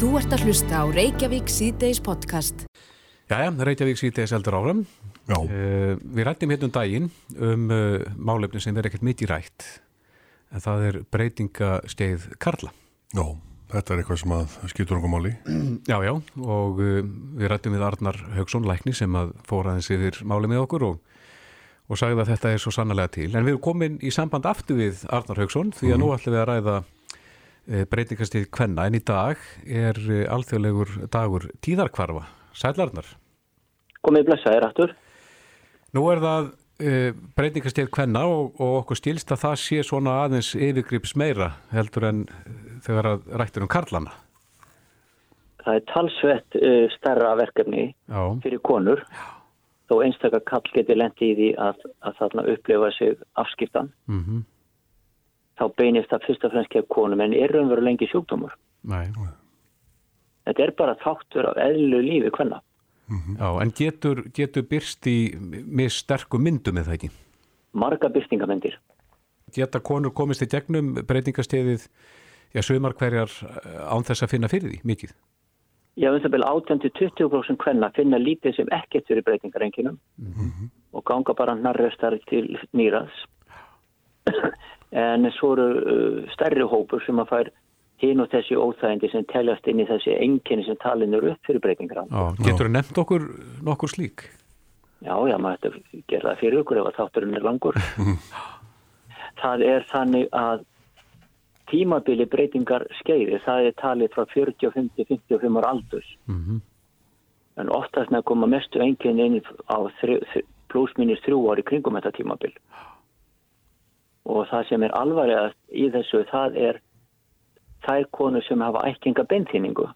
Þú ert að hlusta á Reykjavík síðdeis podcast. Jæja, Reykjavík síðdeis eldur áram. Já. Uh, við rættum hérna um daginn um uh, málefni sem er ekkert mikið rætt. En það er breytingasteið Karla. Já, þetta er eitthvað sem að skiptur okkur máli. Já, já, og uh, við rættum við Arnar Haugsson Lækni sem að fóra aðeins yfir máli með okkur og, og sagði að þetta er svo sannlega til. En við erum komin í samband aftur við Arnar Haugsson því að nú ætlum við að ræða breytingastíð Kvenna en í dag er uh, alþjóðlegur dagur tíðarkvarfa. Sæl Arnar. Komið blessaðir aftur. Nú er það uh, breytingastíð Kvenna og, og okkur stílst að það sé svona aðeins yfirgrips meira heldur en þegar að rættur um Karlana. Það er talsvett uh, starra verkefni Já, fyrir konur þó einstakar kall geti lendi í því að, að þarna upplifa sig afskiptan. mhm, Þá beinist það fyrst og fremst kemur konum en er raunveru lengi sjúkdómur. nei. Þetta er bara þáttur af eðlu lífi hvenna. Já, en getur, getur byrst í með sterku myndum eða ekki? Marga byrtingamyndir. Geta konur komist í gegnum breytingasteðið já, sömar hverjar eh, án þess að finna fyrir því, mikið? Já, um það byrja 18-20% hvenna finna lítið sem ekkert fyrir breytingarenginum og ganga bara narröstar til nýraðs. En svo eru uh, stærri hópur sem að fær hinn og þessi óþægindi sem teljast inn í þessi enginni sem talin eru upp fyrir breytingar. Já, getur þú nefnt okkur nokkur slík? Já, já, maður ætti að gera það fyrir ykkur ef að þátturinn er langur. það er þannig að tímabili breytingar skeiði, það er talið frá 45 til 55 ára aldurs. Mm En oftast með að koma mestu enginni inn á plussminnis þrjú ári kringum þetta tímabil. Og það sem er alvarlegast í þessu, það er þær konur sem hafa ættinga beinþýningu.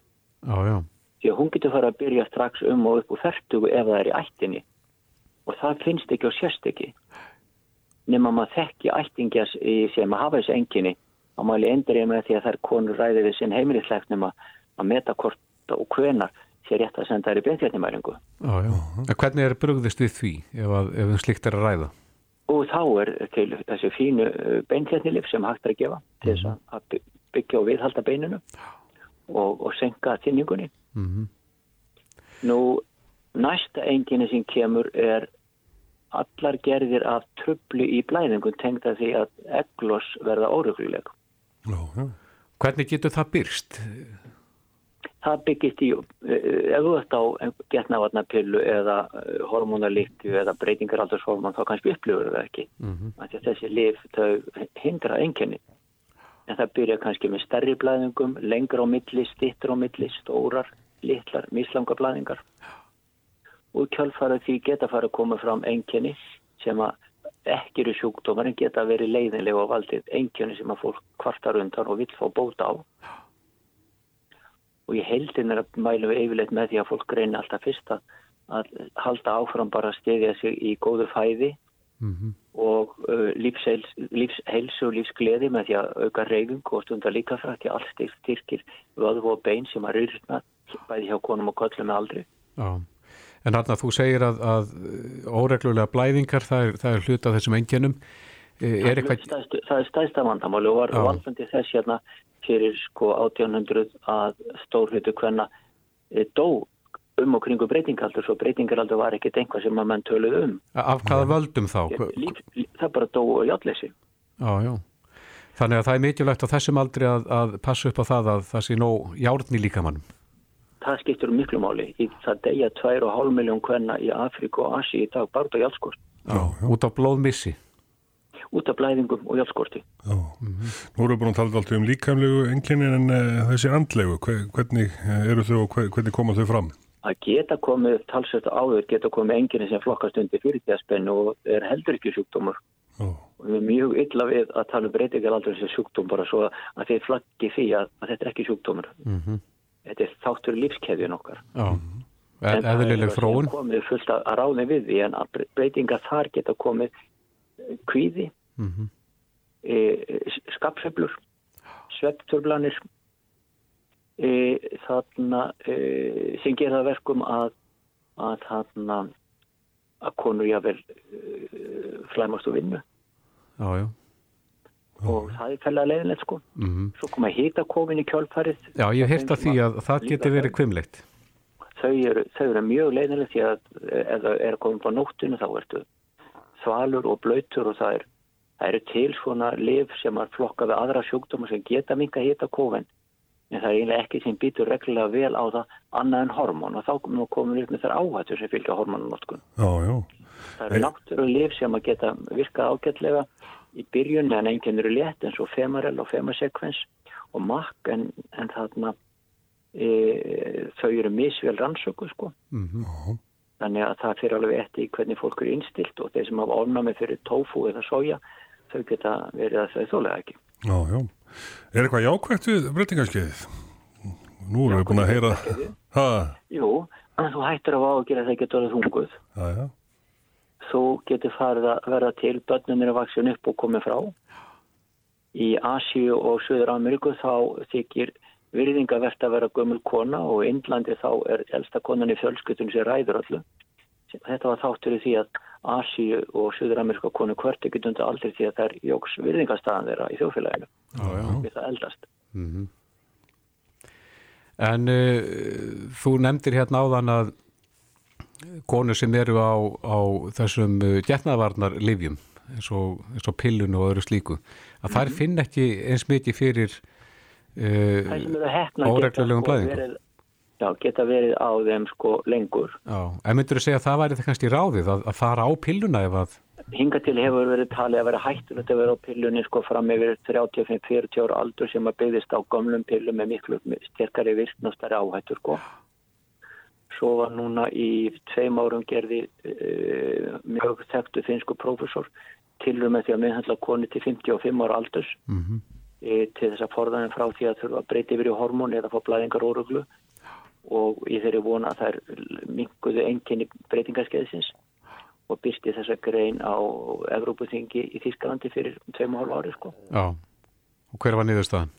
Því að hún getur fara að byrja strax um og upp úr færtugu ef það er í ættinni. Og það finnst ekki og sérst ekki. Nefnum að maður þekki ættingjas í sem hafa þessi enginni á máli endrið með því að þær konur ræði við sinn heimilisleiknum að, að meta hvort og hvenar sé rétt að senda þær í. En hvernig er brugðist við því ef, að, ef um slíkt er að ræða? Og þá er til þessi fínu beinþjarnilif sem hægt er að gefa til þess að- að by- byggja og viðhalda beininu og, og senka þinningunni. Mm Nú, næsta enginni sem kemur er allar gerðir af trublu í blæðingun tengda því að eglos verða órugluleg. Hvernig getur það byrst? Það byggist í, eh, ef þú ert á getnavarnapillu eða hormonalíktu eða breytingaraldurshormon þá kannski upplifur það ekki. Mm að Þessi lif hindra enginni. En það byrja kannski með stærri blæðingum, lengra á milli, stittur á milli, stórar, litlar, mislanga blæðingar. Og kjálfara því geta fara að koma fram enginni sem að ekki eru sjúkdómar en geta verið leiðinlega á valdið enginni sem að fólk kvartar undan og vill fá bóta á. Og í heildin er að mælum við yfirleitt með því að fólk reyna alltaf fyrst að, að halda áfram bara að stefja sig í góðu fæði -hmm. og uh, lífsheilsu lífs og lífsgleði með því að auka reyfing og stundar líka frækki allt styrkir vöðvu og bein sem að rýrna bæði hjá konum og köllum með aldri. Já. En Arna, þú segir að, að óreglulega blæðingar, það er, það er hlut af þessum engjönum. Er eitthvað... Stæðstu, það er stæðsta vandamáli og var valdandi þess hérna fyrir sko 1800 að stór hlutu hvenna e, dó um og kringu breytingaldur svo breytingaldur var ekkert einhvað sem að menn töluð um. Af hvaða völdum þá? Líf, líf, það bara dó og játleysi. Já, já. Þannig að það er mikilvægt á þessum aldri að, að passa upp á það að það sé nóg járn í líkamannum. Það skiptur um miklu máli. Í það deyja 2,5 miljón hvenna í Afríku og Asi í dag bara af jálskort. Já, út á blóðmissi. Út af blæðingum og jálskorti. Já. Nú erum við búin að tala alltaf um líkamlegu enginni en uh, þessi andlegu, hve- hvernig uh, eru þau og hve- hvernig koma þau fram? að geta komið talsveit áður, geta komið enginni sem flokkast undir fyrirtíðaspennu og er heldur ekki sjúkdómur. Já, Og við erum mjög illa við að tala um breytingalaldur sem sjúkdóm bara svo að þeir flaggi því að, að þetta er ekki sjúkdómur. Mm Þetta er þáttur lífskeðjun okkar. Já, En það eðlileg er þróun. komið fullt að ráði við því en að breytingar þar geta komið eh, kvíði, Mm e, skapseflur, sveppturblanir, e, þarna e, sem gera það verkum að, að þarna að konur jável e, flæmast og vinnu. Já, já. og það er fælega leiðilegt sko. Mhm. Svo koma hitakofin í kjálfarið. Já, ég að því að það geti verið kvimleitt. Þau eru, þau eru mjög leiðilegt því að ef það er komin på nóttinu þá ertu svalur og blöytur og það, er, það eru til svona liv sem er flokkað við aðra sjúkdóma sem geta minga hitakofin en það er eiginlega ekki sem býtur reglulega vel á það annað en hormón og þá komum við upp með þær áhættur sem fylgja hormónunótkun. Já, já. Það eru náttúru lif sem að geta virkað ágætlega í byrjun en enginn eru létt eins og femarel og femasekvens og makk en, en þarna e, þau eru misvel rannsöku sko. Já. Þannig að það fyrir alveg eftir hvernig fólk eru innstilt og þeir sem hafa ofnami fyrir tofu eða soja þau geta verið að þau þólega ekki. Já, já. Er eitthvað jákvægt við breytingarskeiðið? Nú erum við búin að heyra... Jú, en þú hættir að ágjöra að það getur orðið hunguð. já, já. Þú getur farið að verða til börnum er að vaksin upp og komið frá. Í Asíu og Suður Ameríku þá þykir virðingavert að vera gömul kona og í Indlandi þá er elsta konan í fjölskytun sem ræður allu. Þetta var þáttur í því að Asíu og Suður Ameríka konu hvert ekkert undir aldrei því að það er jóks virðingastæðan þeirra í þjóðfélaginu. Við það eldast. En uh, þú nefndir hérna áðan að konur sem eru á, á þessum uh, getnaðvarnar livjum eins og, eins og pillun og öðru slíku að þær finn ekki eins mikið fyrir Það uh, Óreglulegum blæðingum. Já, geta verið á þeim sko lengur. já, en myndur þú segja að það væri það kannski ráðið að, að fara á pilluna ef að Hinga til hefur verið talið að vera hættulegt að vera á pillunni sko fram yfir 35-40 ára aldur sem að byggðist á gamlum pillum með miklu sterkari virkn og stærri áhættur sko. Svo var núna í tveim árum gerði uh, mjög þekktu finsku prófessor tilur með því að meðhandla koni til 55 ára aldurs mm -hmm. e, til þess að forðanum frá því að þurfa að breyti yfir í hormón eða fá blæðingar óruglu og í þeirri vona að þær minguðu enginni breytingarskeiðsins og byrsti þessa grein á Evrópuþingi í Þískalandi fyrir 2,5 ári sko. Já, og hver var niðurstaðan?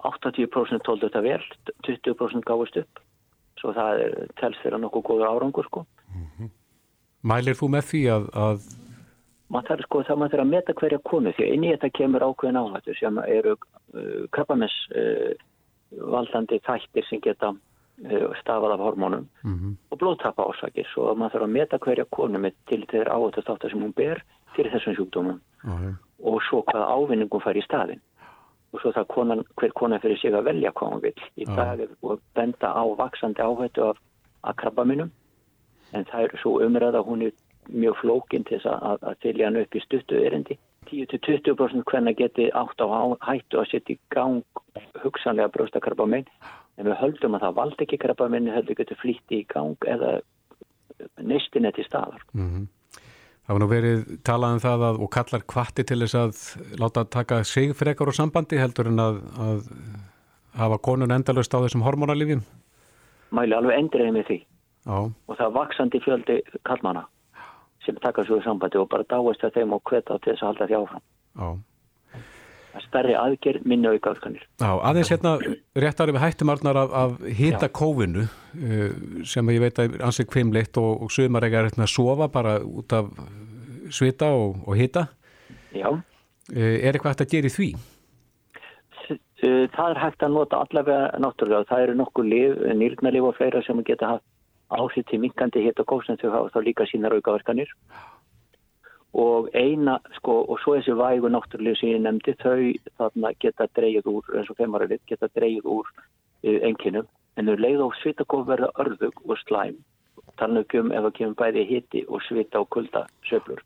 80% tóldu þetta vel, 20% gáðist upp svo það er tels fyrir nokkuð góður árangur sko. Mælir þú með því að, að þarf sko það maður þarf að meta hverja konu því að inn í þetta kemur ákveðin áhættur sem eru uh, krabbamess uh, valdandi þættir sem geta stafað af hormónum Mhm. og blóðtappa ásakir svo að maður þarf að meta hverja konu með til þeirra áhættu þáttar sem hún ber fyrir þessum sjúkdómum. Já. og svo hvaða ávinningum fær í staðin og svo það konan, hver konan fyrir sig að velja hvað hún vil í dag og benda á vaksandi áhættu af, af krabbaminum en það er svo umræða hún er mjög flókin til þess að, að þylja hann upp í stuttu erindi. 10-20% hvenna geti átt á hættu að setja í gang hugsanlega brjóstakrabbamin en við höldum að það valdi ekki krabbamin heldur getur flýtti í gang eða neistin er til staðar Mhm. Það var nú verið talað um það að, og kallar kvatti til þess að láta taka sig frekar á sambandi heldur en að, að hafa konun endalust á þessum hormonalifjum. mæli alveg endriði með því Já, og það vaksandi fjöldi kallmana sem taka svo í sambandi og bara dáist að þeim og hveta til þess að halda því áfram. já. Er stærri aðgerð minni aukaðskanir. Já, aðeins hérna réttar við hættumarnar af, af hita kófinu uh, sem ég veit að ansið kvimleitt og, og sumar ekki að sofa bara út af svita og, og hita. Já, Uh, er eitthvað hægt að gera í því? Uh, það er hægt að nota allavega náttúrulega. Það eru nokkuð lif, nýrnalif og fleira sem geta haft áhrif til minkandi hita kóf sem þau hafa þá líka sínar aukaverkanir. Og eina, sko, og svo þessi vægu náttúrulega sem ég nefndi, þau þarna geta dreigð úr, eins og femaralið, geta dreigð úr uh, enginum. En þau leið á svitakóf verða örðug og slæm. Þannig um ef það kemur bæði hiti og svita og kulda söflur.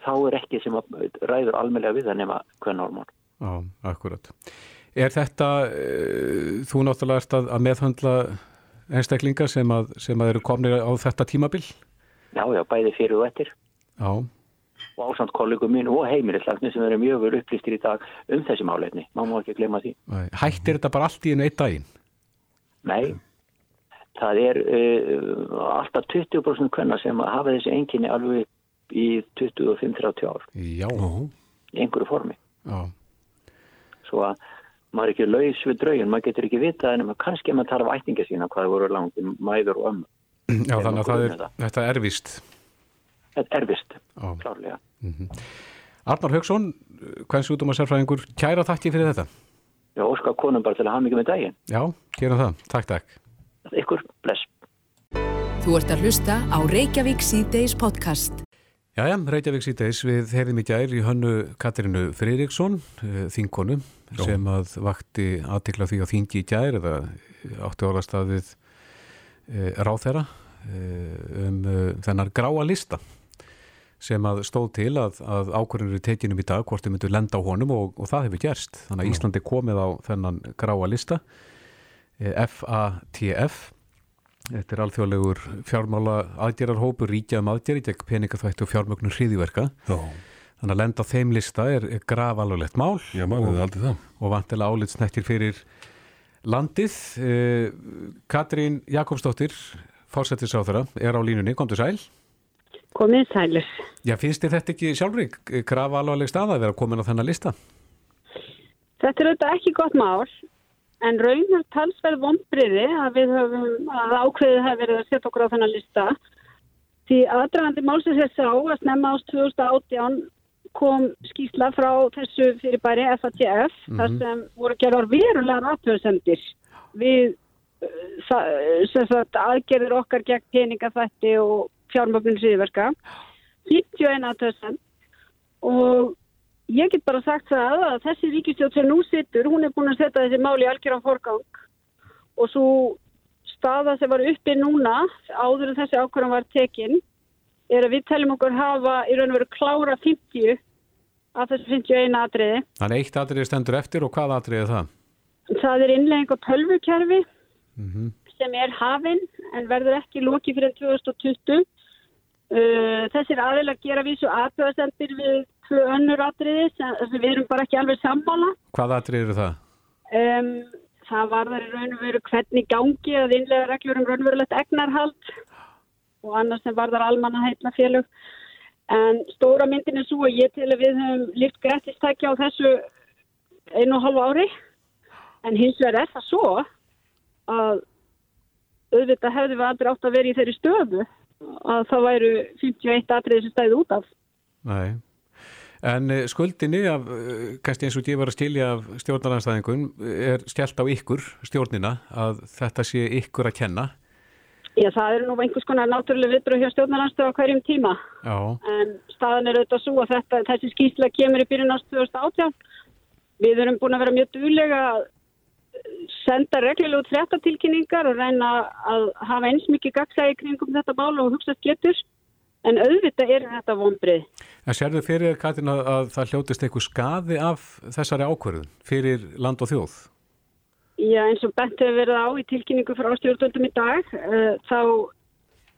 Þá er ekki sem að ræður almennlega við það nema hvern hormón. Já, akkurat. Er þetta, uh, þú náttúrulega ert að, að meðhandla einstaklinga sem að, sem að eru komnir á þetta tímabil? Já, já, bæði fyrir og eftir. Já, og ásamt kollegum mín og heimilislagni sem eru mjög vel upplýstir í dag um þessi málefni. Má má ekki glemma því. Nei. hættir þetta bara allt í einu eitt daginn? Nei, það er uh, alltaf 20% kvenna sem hafa þessi enginni alveg í 25-30 ár Já, í einhverju formi. já, Svo að maður er ekki laus við draugin, maður getur ekki vita en maður kannski að maður tarfa ætninga sína hvað voru langt mæður og ömmu. já þannig að það er, þetta. þetta er víst. Þetta er vist, klárlega. Arnar Haugsson, hvern sjútum að sérfræðingur, kæra þakki fyrir þetta. Já, óskar konum bara til að hafa mikið með daginn. Já, gerum það. Takk, takk. Ykkur, bless. Þú ert að hlusta á Reykjavík C-Days podcast. Jæja, Reykjavík síðdeis við heyrðum í gær í hönnu Katrinu Freyriksson, þingkonu, sem að vakti aðtikla því á þingi í gær eða átti orðastafið ráþera um þennar gráa lista sem að stóð til að, að ákvörðunir tekinum í dag hvort þið myndu lenda á honum og, og það hefur gerst. Þannig að Íslandi komið á þennan gráa lista FATF Þetta er alþjóðlegur fjármála aðgerarhópur ríkjaðum aðgerri gegn peningaþvætti og fjármögnum hriðiverka. Já. Þannig að lenda á þeim lista er, er graf alveglegt mál. Já, það. Og vantilega álitsnættir fyrir landið. Eh, Katrín Jakobsdóttir, fórsættisáþara, er á línunni. Komdu sæl. Komið sælir. Já, finnst þið þetta ekki sjálfrík? Graf alvegleg stað að vera komin á þennan lista? Þetta er auðvitað ekki gott mál. En raunar talsverð vonbriði að við höfum að ákveðið hafi verið að setja okkur á þennan lista. Því aðdragandi málsins er sá að snemma ást 2018 kom skýsla frá þessu fyrirbæri FATF mm -hmm. þar sem voru gerðar verulega ratfjörðsendir við sagt, aðgerðir okkar gegn peningafætti og fjármögnum síðverka. 51 aðtöðsend og Ég get bara sagt það að þessi ríkistjótt sem nú sittur, hún er búin að setja þessi máli algjörðan forgang og svo staða sem var uppi núna áður en þessi ákvörðan var tekin er að við teljum okkur hafa í raun og veru klára 50 af þessu 51 atriði. Þannig eitt atriði stendur eftir og hvað atriði er það? Það er innlegging á tölvukerfi Mm -hmm. sem er hafinn en verður ekki lóki fyrir 2020. Uh, þessir aðeinar gera vísu aðtöðasendir við tvö önnur atriði sem við erum bara ekki alveg sammála. Hvað atriði eru það? Um, það var þar í raun og veru hvernig gangi að innlega reglur um raunverulegt egnarhald og annars sem var þar almanna heitla félög. En stóra myndin er svo að ég til að við höfum líft grættistækja á þessu einu og hálfu ári en hins vegar er það svo að auðvitað hefði við aldrei átt að vera í þeirri stöðu að það væru 51 atriði sem stæði út af. Nei. En skuldinni af, kannski eins og ég var að stilja af stjórnaranstæðingun, er stjælt á ykkur, stjórnina, að þetta sé ykkur að kenna? Já, það eru nú einhvers konar náttúrulega viðbröð hjá stjórnaranstæða á hverjum tíma. Já. En staðan er auðvitað svo að þetta, þessi skýrsla kemur í byrjun ást 2018. Við erum búin að vera mjög dúlega að senda reglulega út fréttatilkynningar og reyna að hafa eins mikið gagsægi kringum þetta mál og hugsa getur. En auðvitað er þetta vonbrið. En sérðu fyrir Katin að, að það hljótist eitthvað skaði af þessari ákvörðun fyrir land og þjóð? Já eins og bent hefur verið á í tilkynningu frá stjórnvöldum í dag uh, þá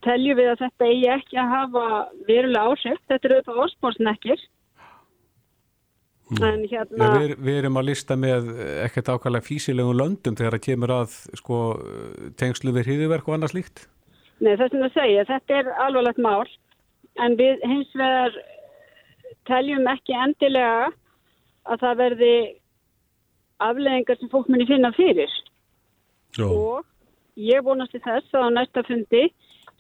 teljum við að þetta eigi ekki að hafa verulega áhrif. Þetta eru auðvitað orðspórsnekkir. En hérna... Við, við erum að lista með ekkert ákvæmlega físilegum löndum þegar það kemur að sko, tengslu við hýðiverk og annars líkt? Nei þess að segja, þetta er alvarlegt mál en við hins vegar teljum ekki endilega að það verði afleðingar sem fólk muni finna fyrir. Já. Og ég vonast í þess að á næsta fundi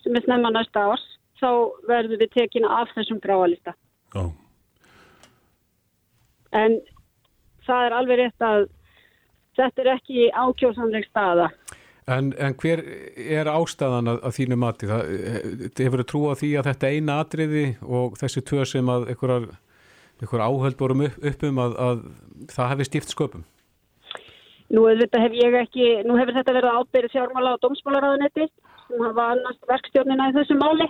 sem er snemma næsta árs þá verður við tekin af þessum gráalista. Já. En það er alveg rétt að þetta er ekki ákjósanleg staða. En, en hver er ástæðan að, að þínu mati? Það hefur trú að því að þetta eina atriði og þessi tvö sem að einhver áhöld vorum upp, upp um að, að það hefði stíft sköpum? Nú hef ekki, nú hefur þetta verið ábyrðið fjármála og dómsmálaráðunetti sem hafa annars verkstjórnina í þessu máli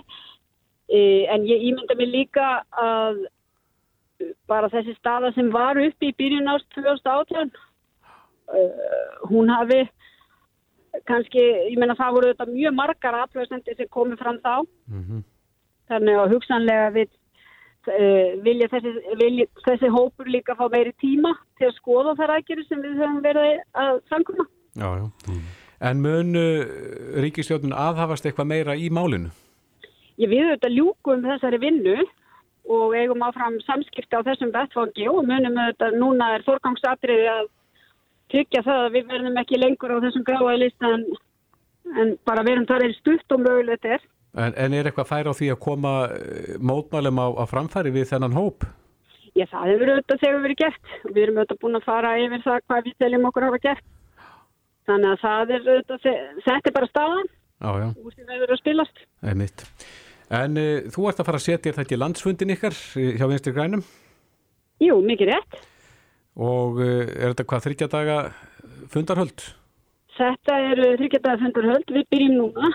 e, en ég ímynda mig líka að bara þessi staða sem var upp í byrjun ást 2018 uh, hún hafi kannski, ég menna það voru þetta mjög margar aðlöðsendir sem komið fram þá Mm -hmm. þannig að hugsanlega við uh, vilja, þessi, vilja þessi hópur líka fá meiri tíma til að skoða þær aðgerið sem við höfum verið að framkoma. Já, já. En mun uh, ríkistjórnun aðhafast eitthvað meira í málinu? Ég við auðvitað ljúkum þessari vinnu og eigum áfram samskipti á þessum vettfangi og munum auðvitað núna er forgangsatriði að tryggja það að við verðum ekki lengur á þessum gráaði lista en, en bara verum það er stutt og mögulegt er. En, en er eitthvað fær á því að koma mótmælum á, á framfæri við þennan hóp? Já, það hefur auðvitað þegar verið gert. Við erum auðvitað búin að fara yfir það hvað við teljum okkur hafa gert. Þannig að það er auðvitað, þetta er bara staðan Já, já, úr því það eru að spilast. einmitt. En uh, þú ert að fara að setja þetta í landsfundin ykkar eh, hjá Vinstri Grænum Jú, mikið rétt. og uh, er þetta hvað þryggja daga fundarhöld? Þetta eru þryggjadaða fundurhöld. Við byrjum núna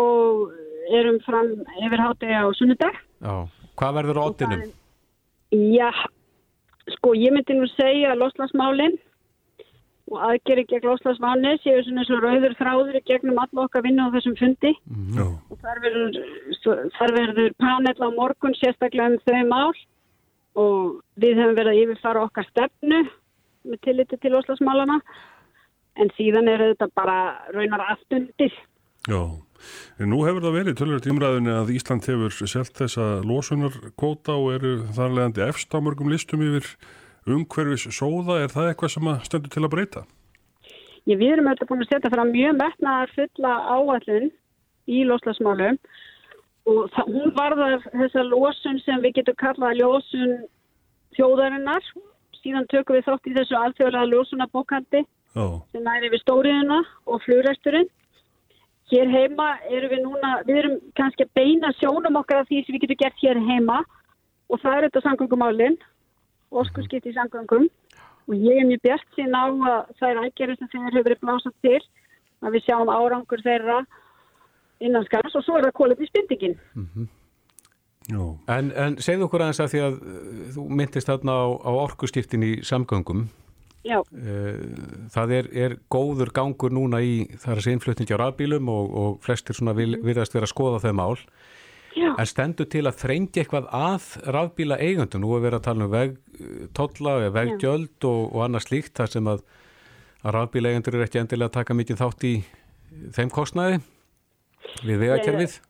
og erum fram yfir hátegi á sunnudag. Já, hvað verður á oddinum? Já, sko ég myndi nú segja loslasmálinn og aðgerri gegn loslasmálinn séu svona eins og rauður þráður í gegnum alla okkar vinna á þessum fundi. Já, og þar verður, þar verður panel á morgun sérstaklega um þau mál. Og við höfum verið að yfirfara okkar stefnu með tilliti til loslasmálana en síðan er þetta bara raunar aftundir. já. En nú hefur það verið tölvöld ímræðinni að Ísland hefur selt þessa losunarkvóta og eru þarlegandi efst á mörgum listum yfir umhverfis sóða. Er það eitthvað sem stendur til að breyta? Ég, við erum auðvitað búin að setja fram mjög metnaðar fulla áallun í loslasmálum og það, hún varðar þessa losun sem við getum kallað ljósun þjóðarinnar. Síðan tökum við þátt í þessu alþjóðlega ljósunabókandi Já, sem næri við stóriðuna og flugresturinn. Hér heima erum við núna, við erum kannski að beina sjónum okkar af því sem við getum gert hér heima og það er þetta samgöngumálinn, oskurskipt í samgöngum og ég er mjög bjart sín á að það er aðgerið sem þeir hefur verið blásað til að við sjáum árangur þeirra innan skars og svo er það kólið í spyndingin. já, En, en segðu okkur aðeins að því að uh, þú myndist þarna á, á orkuskiptin í samgöngum. Já, Uh, það er, er góður gangur núna í þar að sé innflutningi á rafbílum og, og flestir svona vil, virðast vera að skoða þau mál. Já, En stendur til að þrengja eitthvað að rafbíla eigundum? Nú er verið að tala um vegtolla eða veggjöld og, og annað slíkt þar sem að, að rafbíla eigendur eru ekki endilega að taka mikið þátt í þeim kostnaði við vegakerfið.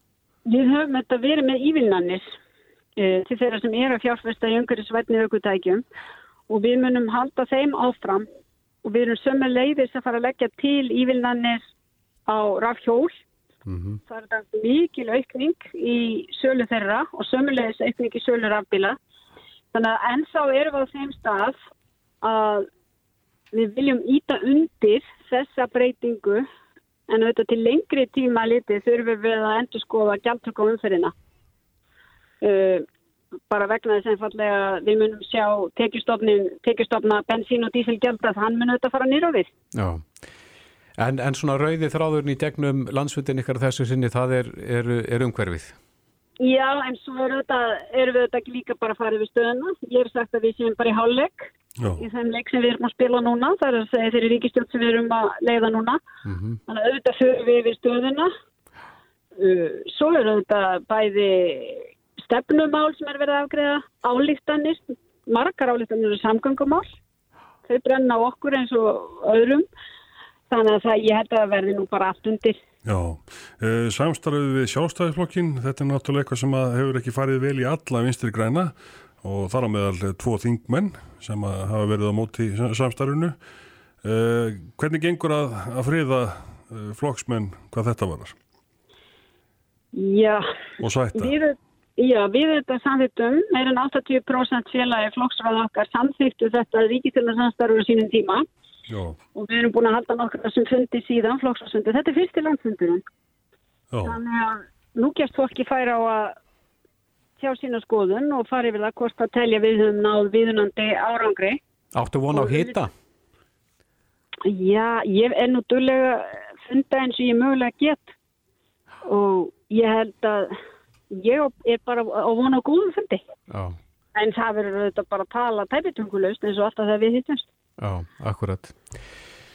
við höfum þetta verið með ívilnanir uh, til þeirra sem eru að fjárfesta í umhverfisvætni aukutækjum og við munum halda þeim áfram og við erum sömu leiðis að fara að leggja til ívilnanir á rafhjól. Mm Það er þetta mikil aukning í sölu þeirra og sömulegis aukning í sölu rafbíla. Þannig að ennþá erum við á þeim stað að við viljum íta undir þessa breytingu en auðvitað til lengri tíma litið þurfum við að endur skoða gjaldtöku á umferðina. Uh, bara vegna þess einfallega að við munum sjá tekjustofna bensín og dísilgjald að hann mun auðvitað fara nýra við. Já. En, en svona rauði þráðurinn í gegnum landsfutin ykkar þessu sinni, það er, er, er umhverfið. Já, en svo erum við, þetta, erum við þetta ekki líka bara að fara yfir stöðuna. Ég hef sagt að við séum bara í hálfleik í þeim leik sem við erum að spila núna. Það er að segja þeirri ríkistjótt sem við erum að leiða núna. Mm Þannig að auðvitað fyrir við yfir stöðuna. Uh, Svo er auðvitað bæði stefnumál sem er verið að afgreða, álíktanir, margar álíktanir eru samgöngumál. Þau brenna okkur eins og öðrum. Þannig að það, ég held að það verði nú bara allt undir. já. Uh, Samstarfið við sjálfstæðisflokkin, þetta er náttúrulega eitthvað sem hefur ekki farið vel í alla vinstri græna og þar á meðal eh, tvo þingmenn sem hafa verið á móti samstarfinu. Uh, hvernig gengur að, að friða flokksmenn hvað þetta varar Já, og sætta? Við, já, við þetta samþýttum, meir en 80% félagi flokksráð okkar samþýttu þetta ríkistöldarsamstarfur á sínum tíma Já, og við erum búin að halda nokkur sem fundi síðan, flokksráðsfundi. Þetta er fyrsti landsfundurinn. já, Þannig að nú gerst fólki færa á að sjá sína skoðun og fara yfir það hvort að telja við höfum náð viðunandi árangri. Áttu vona á hita? Já, ég er nú duglega funda eins og ég mögulega get og ég held að ég er bara á vona á góðum fundi. Já, En það verður auðvitað bara að tala tæpitungulaust eins og alltaf þegar við hittumst. Já, akkurat.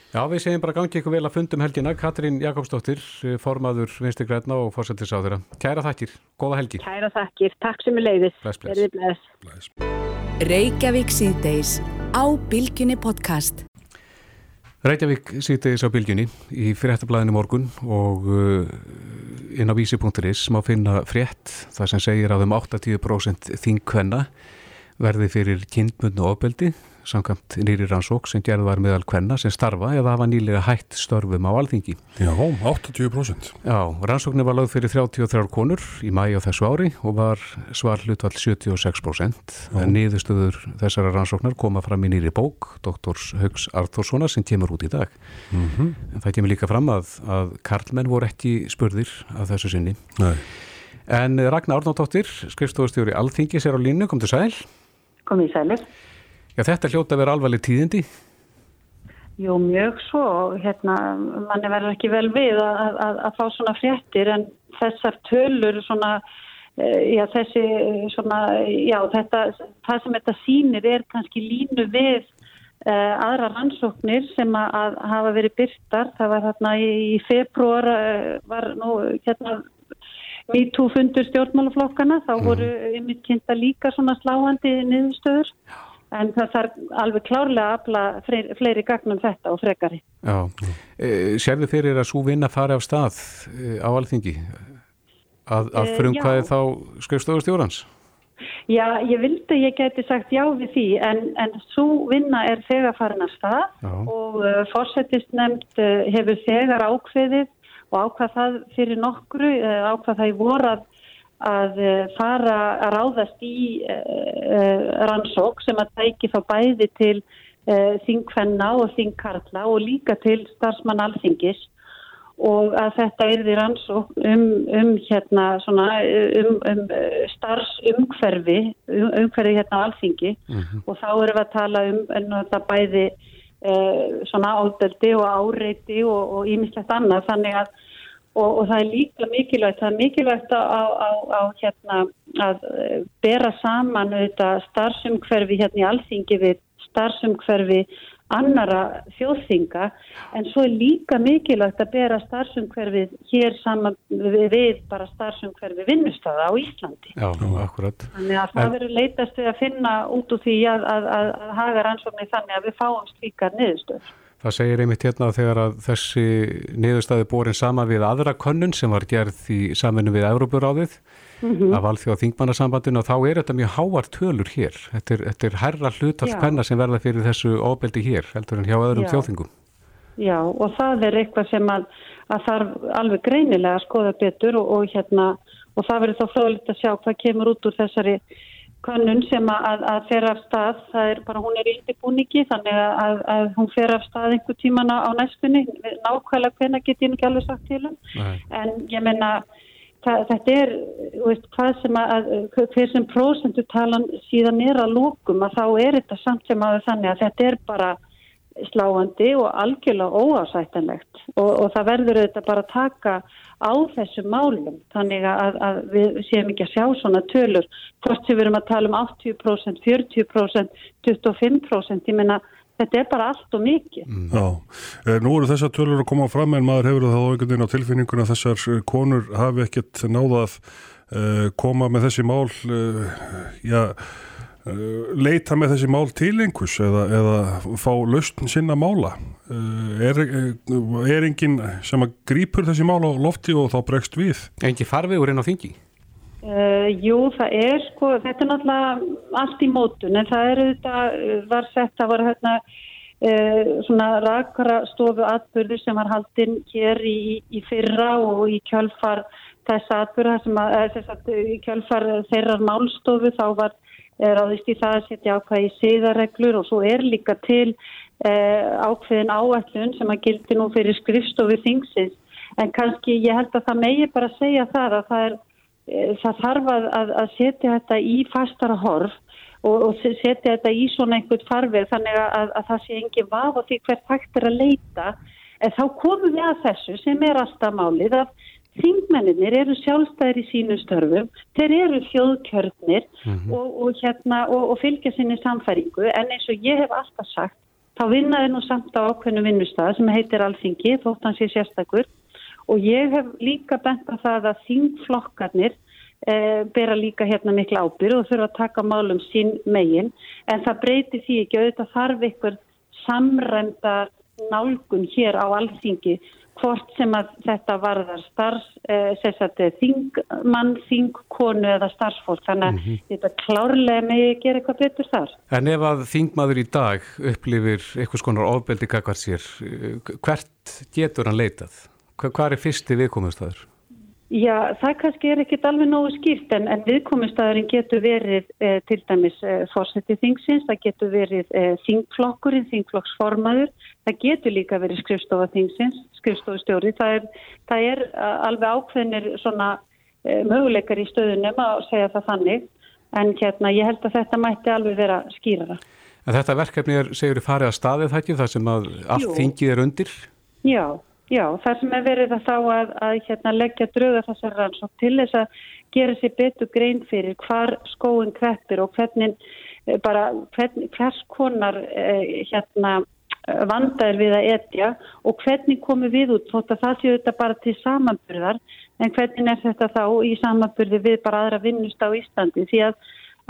Já, við segjum bara gangi ykkur vel að fundum helgina. Katrín Jakobsdóttir, formaður Vinstri Græna og þeirra. Kæra þakkir, góða helgi. Kæra þakkir, takk sem er leiðis. Bless, bless. Bless. blæs. Reykjavík síðdeis á Bilginni podcast. Reykjavík sýttiðis á bylgjunni í fréttablaðinu morgun og uh, inn á vísi.is má finna frétt þar sem segir að um 80% þingkvenna verði fyrir kynbundnu ofbeldi samkvæmt nýri rannsók sem gerð var meðal kvenna sem starfa eða hafa nýlega hætt störfum á alþingi. Já, 80%. Já, rannsóknir var lögð fyrir 33 konur í mæi á þessu ári og var svar hlutvall 76%. Niðurstöður þessara rannsóknar koma fram í nýri bók, doktors Haugs Arþórssona sem kemur út í dag. Mm -hmm. Það kemur líka fram að, að karlmenn voru ekki spurðir af þessu sinni. Nei. En Ragnar Árnáttóttir, skrifstofustjóri Alþingis er á línu, kom til sæl. Kom í sælir. Já, þetta hljóta að vera alvarleg tíðindi? Jú, mjög svo. Hérna, manni verður ekki vel við að, að, að fá svona fréttir en þessar tölur svona, já, þessi svona, já, þetta, það sem þetta sínir er kannski línu við uh, aðra rannsóknir sem að, að hafa verið byrtar. Það var hérna í, í februar, uh, var nú, hérna, MeToo fundur stjórnmálaflokkana, þá voru yfir kynnta líka svona sláandi niðurstöður. Já en það þarf alveg klárlega að afla fleiri, fleiri gagnum þetta og frekari. Já, e, sérðu fyrir að svo vinna fari af stað e, á alþingi að, að frumkvæði e, þá skrifstofustjórans? Já, ég vildi að ég geti sagt já við því en, en svo vinna er þegar farin af stað já. og uh, fórsetist nefnd uh, hefur þegar ákveðið og ákvað það fyrir nokkru, ákvað það í vorað að eh, fara að ráðast í uh, rannsók sem að tæki þá bæði til þingkvenna og þingkarla og líka til starfsmann alþingis og að þetta er því rannsók um, um, hérna, svona, um, um starfsumhverfi um, umhverfi hérna á alþingi mm -hmm. og þá erum við að tala um bæði svona ádeldi og áreiti og ímislegt annað. Þannig að Og, og það er líka mikilvægt, það er mikilvægt á, á, á hérna að eh, bera saman auðvitað starfsumhverfi hérna í alþingi við starfsumhverfi annara þjóðþinga en svo er líka mikilvægt að bera starfsumhverfið hér saman við, bara starfsumhverfi vinnustada á Íslandi. Já, akkurat. Þannig að það en... verður leitast við að finna út úr því að, að, að, að haga rannsóknir þannig að við fáum slíkar niðurstöður. Það segir einmitt hérna þegar að þessi niðurstaði borin sama við aðra könnun sem var gerð í saminu við Európuráðið mm -hmm. af alþjóða þingmannasambandinu og þá er þetta mjög háar tölur hér. Þetta er, þetta er herra hlutalspenna sem verða fyrir þessu óbeldi hér heldur en hjá öðrum Já. þjóðingum. Já og það er eitthvað sem að, að þarf alveg greinilega að skoða betur og, og, hérna, og það verður þá fróðilegt að sjá hvað kemur út úr þessari könnun sem að, að fer af stað, það er bara, hún er íldibúningi þannig að, að hún fer af stað einhver tímana á næstunni, nákvæmlega hvena get ég ekki alveg sagt til hún, en ég menna þetta er, veist, hvað sem að, hver sem prósendu talan síðan er að lókum að þá er þetta samt sem að þannig að þetta er bara sláandi og algjörlega óásættanlegt. Og, og það verður þetta bara að taka á þessu málum. Þannig að, að við séum ekki að sjá svona tölur. Hvort sem við erum að tala um 80%, 40%, 25% ég menna þetta er bara allt og mikið mm. Já, eh, nú eru þessar tölur að koma fram en maður hefur það á einhvern veginn á tilfinninguna þessar eh, konur hafi ekkert náðað uh, koma með þessi mál uh, já Eh, leita með þessi mál til einhvers eða, eða fá lausn sinna mála eh, er, eh, er enginn sem að grýpur þessi mál á lofti og þá bregst við? Engin farvegur inn á þingi? Uh, jú, það er sko, þetta er náttúrulega allt í mótun en það er þetta, var sett, það var hérna uh, svona rakara stofu atbyrður sem var haldinn hér í, í fyrra og í kjálfar þessa atbyrða sem að, þess að í kjálfar þeirrar málstofu þá var ráðist í það að setja ákvæði síðarreglur og svo er líka til eh, ákveðin áætlun sem að gildi nú fyrir skrifstofu þingsins. En kannski ég held að það megi bara segja það að það, er, eh, það þarf að, að setja þetta í fastara horf og, og setja þetta í svona einhvert farfið þannig að, að það sé engin vaf og því hvert hægt er að leita. En þá komum við að þessu sem er alltaf málið að Þingmenninir eru sjálfstæðir í sínu störfum, þeir eru þjóðkjörnir mm -hmm. og, og, hérna, og, og fylgja sinni samfæringu en eins og ég hef alltaf sagt, þá vinnaði nú samt á ákveðnu vinnustæða sem heitir Alþingi, þótt hans ég sérstakur og ég hef líka bent á það að þingflokkarnir eh, bera líka hérna miklu ábyrg og þurfa að taka málum sín megin en það breyti því ekki auðvitað þarf ykkur samræmdar nálgun hér á Alþingi hvort sem að þetta varðar starfs, eh, þingmann, þingkonu eða starfsfólk. Þannig að mm -hmm. þetta klárlega með að gera eitthvað betur þar. En ef að þingmaður í dag upplifir eitthvað skonar ofbeldi kakvar sér, eh, hvert getur hann leitað? Hvað er fyrsti viðkomumstæður? Já, það kannski er ekkit alveg nógu skýrt en, en viðkomistæðurinn getur verið eh, til dæmis eh, fórsetið þingsins, það getur verið eh, þingflokkurinn, þingflokksformaður, það getur líka verið skrifstofa þingsins, skrifstofustjóri. Það er, það er alveg ákveðnir svona eh, möguleikar í stöðunum að segja það þannig en hérna ég held að þetta mætti alveg vera skýrara. En þetta verkefni er, segur þið farið að staðið það ekki, það sem að allt Jú. þingið er undir? Já. Já, það sem er verið að þá að, að hérna, leggja drauga þessar rannsók til þess að gera sér betur grein fyrir hvar skóin kreppir og hvernig eh, bara hvern, hvers konar eh, hérna, vandar við að etja og hvernig komum við út þótt að það séu þetta bara til samanburðar en hvernig er þetta þá í samanburði við bara aðra vinnust á Íslandi? Því að,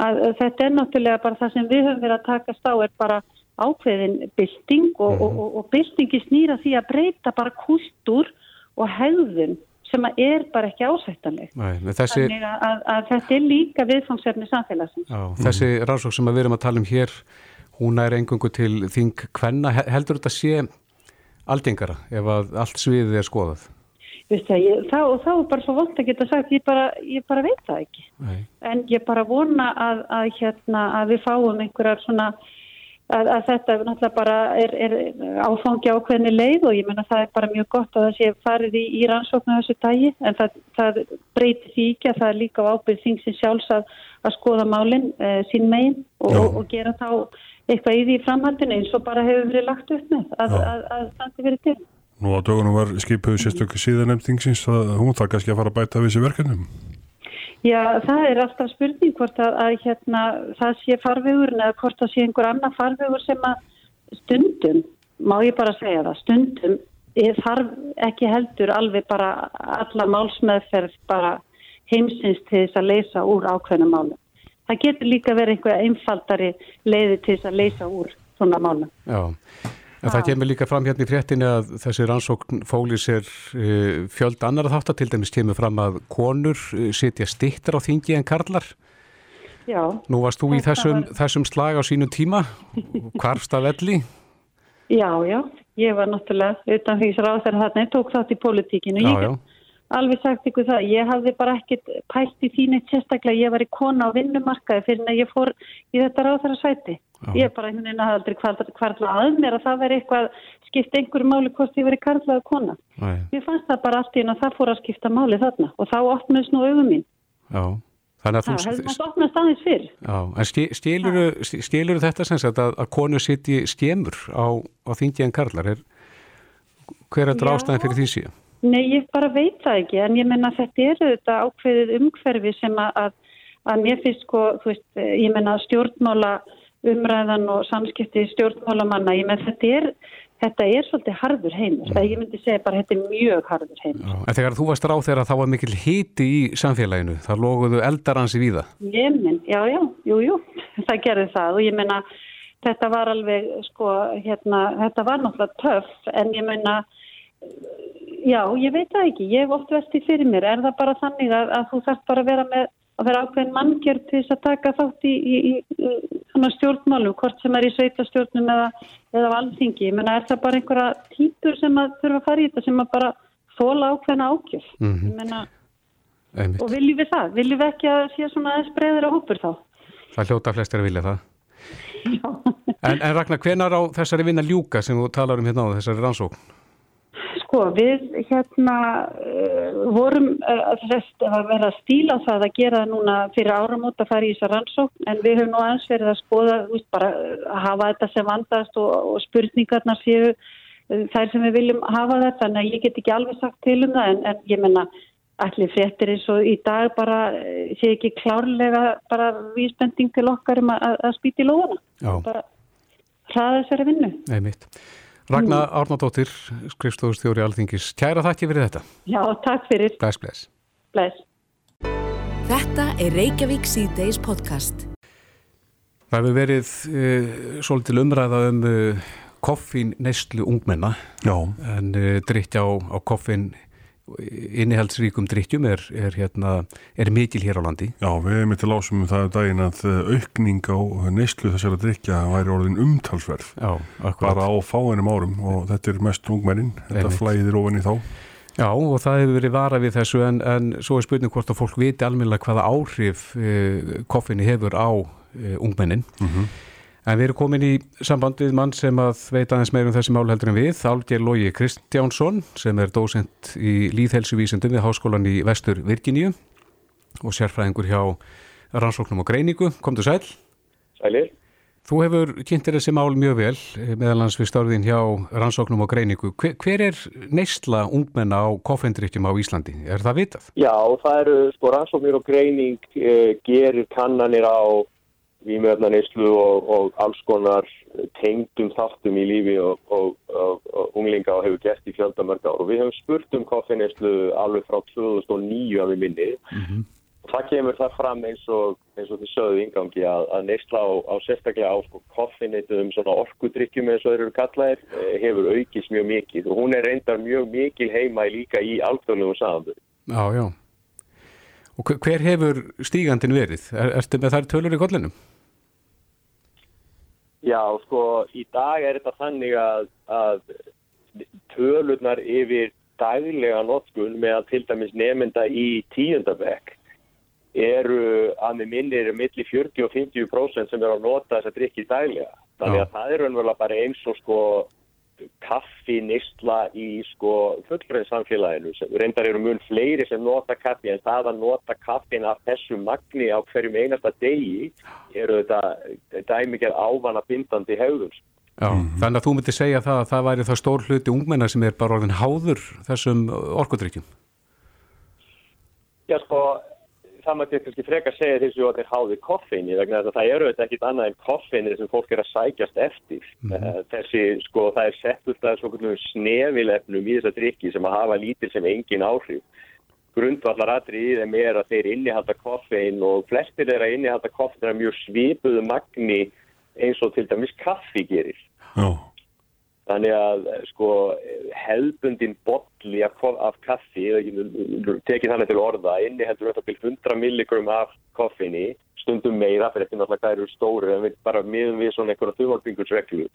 að þetta er náttúrulega bara það sem við höfum verið að takast á er bara ákveðin bylting og, mm -hmm. og, og byltingi snýra því að breyta bara kultúr og hegðun sem er bara ekki ásættanleg. Þessi... Þannig að, að þetta er líka viðfangsefni samfélagsins. Já, þessi rannsók sem við erum að tala um hér, hún er engungu til þing hvenna. Heldur þetta sé aldingara ef að allt sviðið er skoðað? Það, ég, þá, þá er bara svo vond að geta sagt, ég bara, ég bara veit það ekki. Nei. En ég bara vona að, að, hérna, að við fáum einhverjar svona að, að þetta náttúrulega bara er, er áfangi ákveðni leið og ég menna það er bara mjög gott að það sé farið í, í rannsóknu þessu dagi en það, það breytir því ekki að það er líka á ábyrð þingsins sjálfs að, að skoða málinn e, sín megin og, og, og gera þá eitthvað í því framhaldinu eins og bara hefur verið lagt upp með að, að það verið til. Nú á dögunum var skipuð sérstökku síðan nefnd þingsins að hún þarf kannski að fara að bæta við þessi verkefnum. Já, það er alltaf spurning hvort að, að hérna, það sé farvegur eða hvort það sé einhver annar farvegur sem að stundum, má ég bara segja það, stundum þarf ekki heldur alveg bara alla málsmeðferð bara heimsins til þess að leysa úr ákveðnum málum. Það getur líka verið einhverja einfaldari leiði til þess að leysa úr svona málum. Já. En það kemur líka fram hérna í fréttinni að þessi rannsókn fólis er uh, fjöld annar þáttar, til dæmis kemur fram að konur uh, sitja stittar á þingi en karlar. Já. Nú varst þú í þessum, var... þessum slag á sínu tíma, hvarfst af elli? Já, já, ég var náttúrulega utan því að það er þarna, tók þátt í politíkinu. Já, já alveg sagt ykkur það, ég hafði bara ekkert pælt í þínu sérstaklega, ég var í kona á vinnumarkaði fyrir en ég fór í þetta ráðara sæti. Já. Ég bara einhvern veginn að aldrei kvarla að mér að það veri eitthvað skipt einhverju máli hvort ég veri karlaða kona. Æ. Ég fannst það bara allt í en að það fór að skipta máli þarna og þá opnast nú auðum mín. Já. Þannig að þú... Það hefði maður opnast aðeins fyrr. Já, en stíluru þetta sem sagt að, að konu sitt í skemur á, á þingi en karlar? Er, hver er þetta ástæðin fyrir því síðan? Nei, ég bara veit það ekki en ég menna þetta er þetta ákveðið umhverfi sem að, að mér finnst sko, þú veist, ég menna stjórnmála umræðan og samskipti stjórnmálamanna, ég menn þetta er þetta er svolítið harður heimur mm. ég myndi segja bara þetta er mjög harður heimur já, En þegar þú varst ráð þegar þá var mikil hiti í samfélaginu, það loguðu eldaransi víða Ég minn, já, já, jú, jú það gerði það og ég menna þetta var alveg, sko, hérna þetta var náttúrulega töff en ég menna Já, ég veit það ekki. Ég hef oft vestið fyrir mér. Er það bara þannig að, að þú þarf bara að vera með að vera ákveðin manngjörn til þess að taka þátt í, í, í, í stjórnmálum, hvort sem er í sveitastjórnum eða, eða alþingi. Menna, er það bara einhverja típur sem að þurfa að fara í þetta sem að bara þóla ákveðina ákjöf? Mm -hmm. Menna, og viljum við það? Viljum við ekki að sé svona aðeins breyður á hópur þá? Það hljóta flestir að vilja það. en, en Ragnar, hvenar á þessari vinna ljúka sem þú talar um hérna á þessari rannsókn? Sko við hérna uh, vorum uh, að vera að stíla það að gera núna fyrir áramót að fara í þessar rannsókn en við höfum nú aðeins verið að skoða veist, bara að hafa þetta sem vandast og, og spurningarnar séu þær sem við viljum hafa þetta en ég get ekki alveg sagt til um það en, en ég menna allir fréttir eins og í dag bara sé ekki klárlega bara vísbending til okkar um að, að spýti lóðana bara hraða þessari vinnu. Nei mitt Ragnar Árnardóttir, skrifstofustjóri Alþingis. Kæra þakki fyrir þetta. Já, takk fyrir. Bless, bless. Bless. Þetta er Reykjavík C-Days podcast. Það hefur verið e, svolítil umræða um e, koffín neistlu ungmenna Já. en uh, drittja á, á koffín innihaldsríkum drittjum er, er, hérna, er mikil hér á landi. Já, við erum til ásum um það um daginn að eh, aukning á neistlu þessara drikja væri orðin umtalsverð. Já, akkurat. Bara á fáinum árum og þetta er mest ungmennin, þetta flæðir ofan í þá. Já og það hefur verið vara við þessu en, en svo er spurning hvort að fólk viti almenna hvaða áhrif uh, koffinni hefur á uh, ungmennin. Mm -hmm. En við erum komin í samband við mann sem að veit aðeins meirum þessi mál heldur en við, Álger Lógi Kristjánsson sem er dósent í líðhelsuvísundum við Háskólan í Vestur Virginíu og sérfræðingur hjá rannsóknum og greiningu. Komdu sæl. Sælir. Þú hefur kynntir þessi mál mjög vel meðalans við störðin hjá rannsóknum og greiningu. Hver, hver er neistla ungmenna á koffendrykkjum á Íslandi? Er það vitað? Já, það eru sko rannsóknir og greining eh, gerir kannanir á výmjöfnaneyslu og, og alls konar tengdum þáttum í lífi og, og, og unglinga og hefur gert í fjöldamörg ár og við hefum spurt um koffineyslu alveg frá 2009 að við minni mm -hmm. og það kemur það fram eins og eins og þið sögðu yngangi að, að neysla á, á sérstaklega á sko, koffineytum svona orkudrykkjum eins og þeir eru kallaðir eh, hefur aukist mjög mikið og hún er reyndar mjög mikil heima líka í alþjóðlegu samanbyrg. Já, já. Og hver hefur stígandin verið? Er, ertu með þær tölur í kollinum? Já, sko, í dag er þetta þannig að, að tölurnar yfir daglega notkun með að til dæmis nefnda í tíundabekk eru að með minni eru millir 40 og 50% sem eru að nota þess að drikki daglega. Þannig að það er raunverulega bara eins og sko kaffi nýstla í sko fullbreyðsamfélaginu. Reyndar eru mun fleiri sem nota kaffi en það að nota kaffin af þessu magni á hverjum einasta degi eru þetta dæmikið ávana bindandi hefðum. Já, mm -hmm. þannig að þú myndi segja það að það væri það stór hluti ungmenna sem er bara orðin háður þessum orkudrykkjum. Já, sko það maður kannski frekar segja þessu að þeir háði koffeini vegna þess að það eru þetta ekkit annað en koffeini sem fólk er að sækjast eftir. Mm -hmm. þessi sko það er sett út af svona snefilefnum í þessa drikki sem að hafa lítil sem engin áhrif. Grundvallar aðri í þeim er að þeir innihalda koffein og flestir er að innihalda koffein að mjög svipuðu magni eins og til dæmis kaffi gerir. Já. Þannig að sko hefðbundin botli af, af kaffi, tekið þannig til orða, inni heldur þetta til 100 milligram af koffinni, stundum meira, fyrir þetta náttúrulega það eru stóri, en við bara miðum við svona einhverja þumalbingursreglu.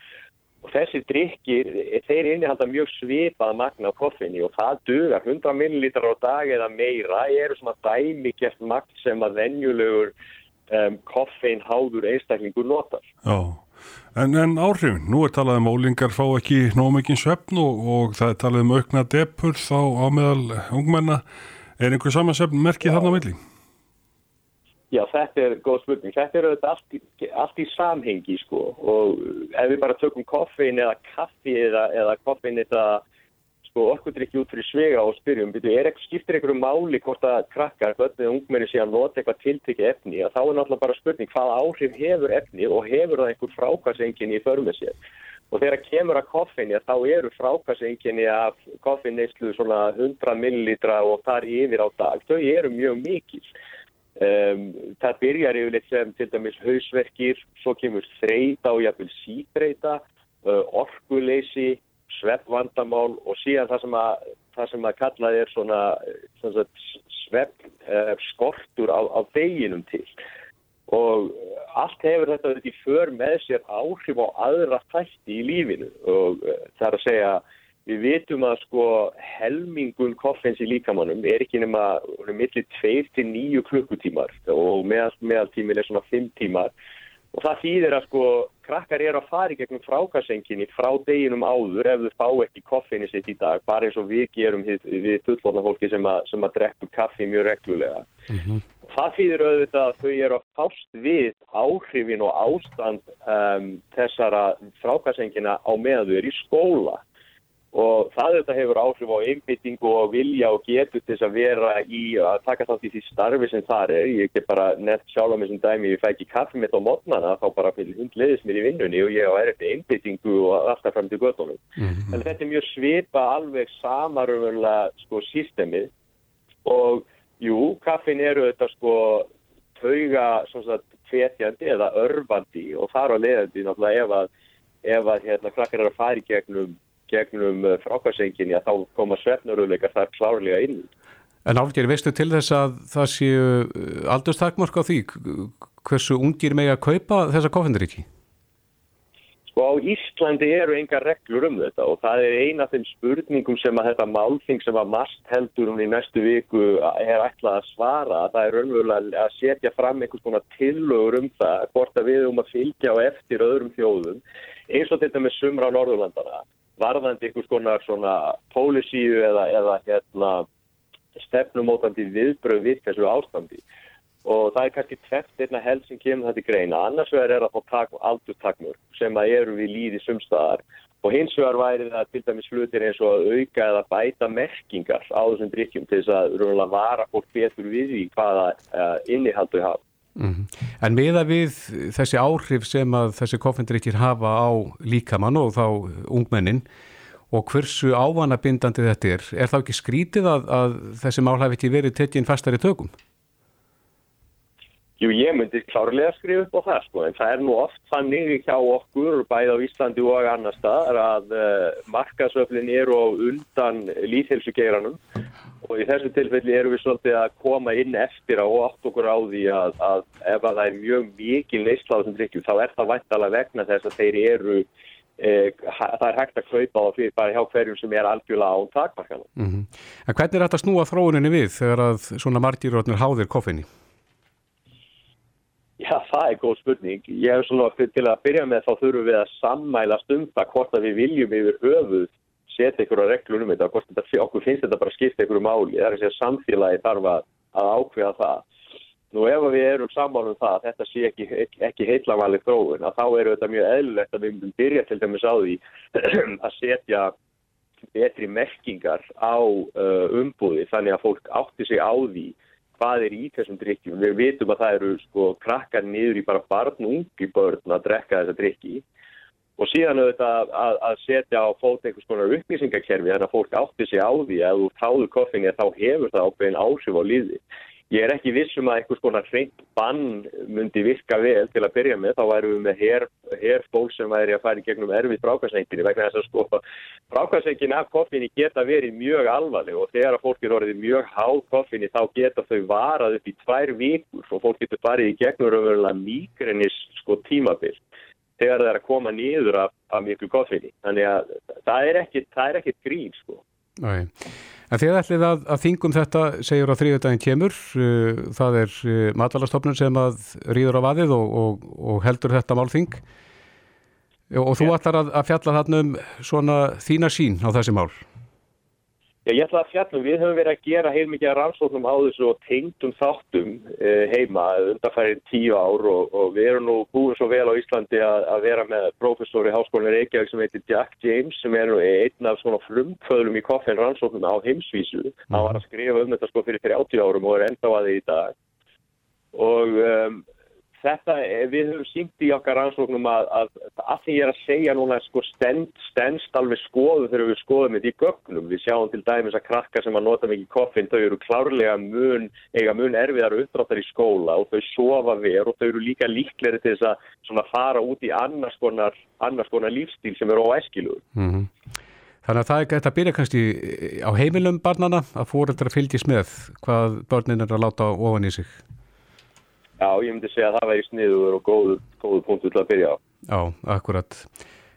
Og þessi drikkir, þeir innihalda mjög svipað magna á koffinni og það dugar 100 millilitrar á dag eða meira, eru svona dæmikert magt sem að venjulegur um, koffein háður einstaklingur notar. Já. En, en áhrifin, nú er talað um ólingar fá ekki nómikinn svefn og, og það er talað um aukna depur þá á meðal ungmenna. Er einhver samansefn merkið þarna melli? Já, þetta er góð spurning. Þetta er auðvitað allt í, allt í samhengi sko og ef við bara tökum koffein eða kaffi eða, eða koffein eða sko orkudrykki út fyrir svega og spyrjum, er ekki skiptir einhverju máli hvort að krakkar, hvernig ungmenni sé að nota eitthvað tiltekki efni, að þá er náttúrulega bara spurning hvað áhrif hefur efni og hefur það einhver frákvæmsenginni í förmið sér. Og þegar kemur að koffinni að þá eru frákvæmsenginni af koffinneislu svona 100 millilitra og þar yfir á dag, þau eru mjög mikil. Um, það byrjar yfirleitt sem til dæmis hausverkir, svo kemur þreita og jafnvel síbreyta, uh, orkuleysi, sveppvandamál og síðan það sem að, það sem að kallað er svona, svona svepp eh, skortur á, á deginum til. Og allt hefur þetta þetta í för með sér áhrif á aðra þætti í lífinu. Og eh, það er að segja við vitum að sko helmingun koffins í líkamannum er ekki nema millir 2-9 klukkutímar og meðal, meðaltímin er svona 5 tímar Og það þýðir að sko krakkar eru að fara í gegnum frákassenginni frá deginum áður ef þau fá ekki koffinni sitt í dag, bara eins og við gerum við, við fullvotna fólki sem að, sem að drekku kaffi mjög reglulega. Mm -hmm. Það þýðir auðvitað að þau eru að fást við áhrifin og ástand um, þessara frákasengina á meðan þau eru í skóla og það þetta hefur áhrif á einbyttingu og vilja og getur til þess að vera í að taka þátt í því starfi sem það er. Ég get bara nefnt sjálf á mig sem dæmi ég fæ ekki kaffi mitt á mótnana þá bara fyrir hundleðis mér í vinnunni og ég á erfti einbyttingu og alltaf fram til göttunum mm -hmm. en þetta er mjög svipa alveg samaröfurlega sko sístemið og jú, kaffin eru þetta sko tauga tvetjandi eða örfandi og þar á leðandi náttúrulega ef að ef að hérna krakkar er að fara í gegnum, gegnum frákvæðsenginni að þá koma svefnuröðleikar þar klárlega inn. En álger, veistu til þess að það séu aldurstakmörk á því hversu ungir megi að kaupa þessa koffenduríki? Sko á Íslandi eru enga reglur um þetta og það er eina af þeim spurningum sem að þetta málþing sem að mast heldur um í næstu viku er ætlað að svara. Það er raunverulega að setja fram einhvers konar tillögur um það hvort að við um að fylgja á eftir öðrum þjóðum eins og þetta með sumra á Norðurlandana varðandi einhvers konar svona pólísíu eða, eða hérna, stefnumótandi viðbröð við þessu ástandi. Og það er kannski tveft einna held sem kemur þetta í greina annars vegar er að fá aldurtakmur sem að eru við líði sumstaðar og hins vegar væri það til dæmis flutir eins og að auka eða bæta merkingar á þessum drikkjum til þess að vara fólk betur við því hvaða uh, innihaldu hafa. Mm -hmm. En meða við þessi áhrif sem að þessi koffindrikkir hafa á líkamann og þá ungmennin og hversu ávanabindandi þetta er, er þá ekki skrítið að, að þessi mál hafi ekki verið tekinn fastar í tökum? Jú, ég myndi klárlega skrifa upp á það, sko, en það er nú oft þannig hjá okkur, bæði á Íslandi og annar staðar, að uh, markasöflin eru á undan líðhelsugeiranum og í þessu tilfelli eru við svolítið að koma inn eftir og átt okkur á því að, að ef að það er mjög mikið neistláðum drikkjum, þá er það væntalega vegna þess að þeir eru, uh, það er hægt að kaupa á fyrir bara hjá hverjum sem er algjörlega án takmarkana. Mm -hmm. En hvernig er þetta að snúa þróuninni við þegar að svona margirotnir háðir koffinni? Já, það er góð spurning. Ég hef svona til að byrja með þá þurfum við að sammælast um það hvort að við viljum yfir höfuð setja ykkur á reglur um þetta, þetta, okkur finnst þetta bara skipta ykkur um áli. Það er að segja samfélagi þarf að, að ákveða það. Nú ef við erum saman um það að þetta sé ekki, ekki heitlamalið þróun, að þá eru þetta mjög eðlulegt að við myndum byrja til dæmis á því að setja betri merkingar á uh, umbúði þannig að fólk átti sig á því hvað er í þessum drikkjum. Við vitum að það eru sko krakkar niður í bara barn og ungi börn að drekka þessa drikki og síðan auðvitað að, að setja á fót einhvers konar upplýsingakerfi þannig að fólk átti sig á því að þú táður koffinni þá hefur það ákveðin áhrif á líði. Ég er ekki vissum að einhvers konar hreint bann myndi virka vel til að byrja með. Þá værum við með her, herfól sem væri að fara í gegnum erfið brákasenginni vegna þess að sko brákasengin af koffinni geta verið mjög alvarleg og þegar að fólk er orðið mjög háð koffinni þá geta þau varað upp í tvær vikur og fólk getur farið í gegnum raunverulega mýgrennis sko tímabill þegar það er að koma niður af, af miklu koffinni. Þannig að það er ekkit grín sko. Nei. En þið ætlið að, að þingum þetta segjur á þrýðudaginn kemur, uh, það er uh, matvalastofnun sem að rýður á vaðið og, og, og heldur þetta málþing og þú ætlar að, að fjalla þarna um svona þína sín á þessi mál. Já, ég ætla að fjallum, við höfum verið að gera heilmikið rannsóknum á þessu og tengdum þáttum eh, heima undanfærið tíu ár og, og við erum nú búin svo vel á Íslandi að, að vera með professor í háskólinni Reykjavík sem heitir Jack James sem er nú einn af svona frumföðlum í koffin rannsóknum á heimsvísu. Mm. Hann var að skrifa um þetta sko fyrir 30 árum og er enda á aðið í dag og um, þetta, eh, við höfum sínt í okkar rannsóknum að, að, að því ég er að segja núna sko stend, stendst alveg skoðu þegar við skoðum þetta í gögnum. Við sjáum til dæmis að krakka sem að nota mikið koffin, þau eru klárlega mun, eiga mun erfiðar uppdráttar í skóla og þau sofa ver og þau eru líka líkleri til þess að fara út í annars konar, annars konar lífstíl sem eru óæskilugur. Mm -hmm. Þannig að það er gæti að byrja kannski á heimilum barnana að fóreldra fylgjast með hvað börnin er að láta ofan í sig. Já, ég myndi segja að það væri sniður og góðu, góðu punktu til að byrja á. Já, akkurat.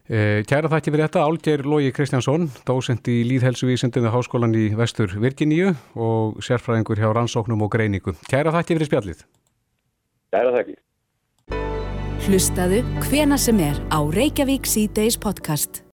Eh, kæra þakki fyrir þetta, Álger Lógi Kristjánsson, dósend í Líðhelsuvísundinu Háskólan í Vestur Virginíu og sérfræðingur hjá Rannsóknum og Greiningu. Kæra þakki fyrir spjallið. Kæra þakki. Hlustaðu hvena sem er á Reykjavík C-Days podcast.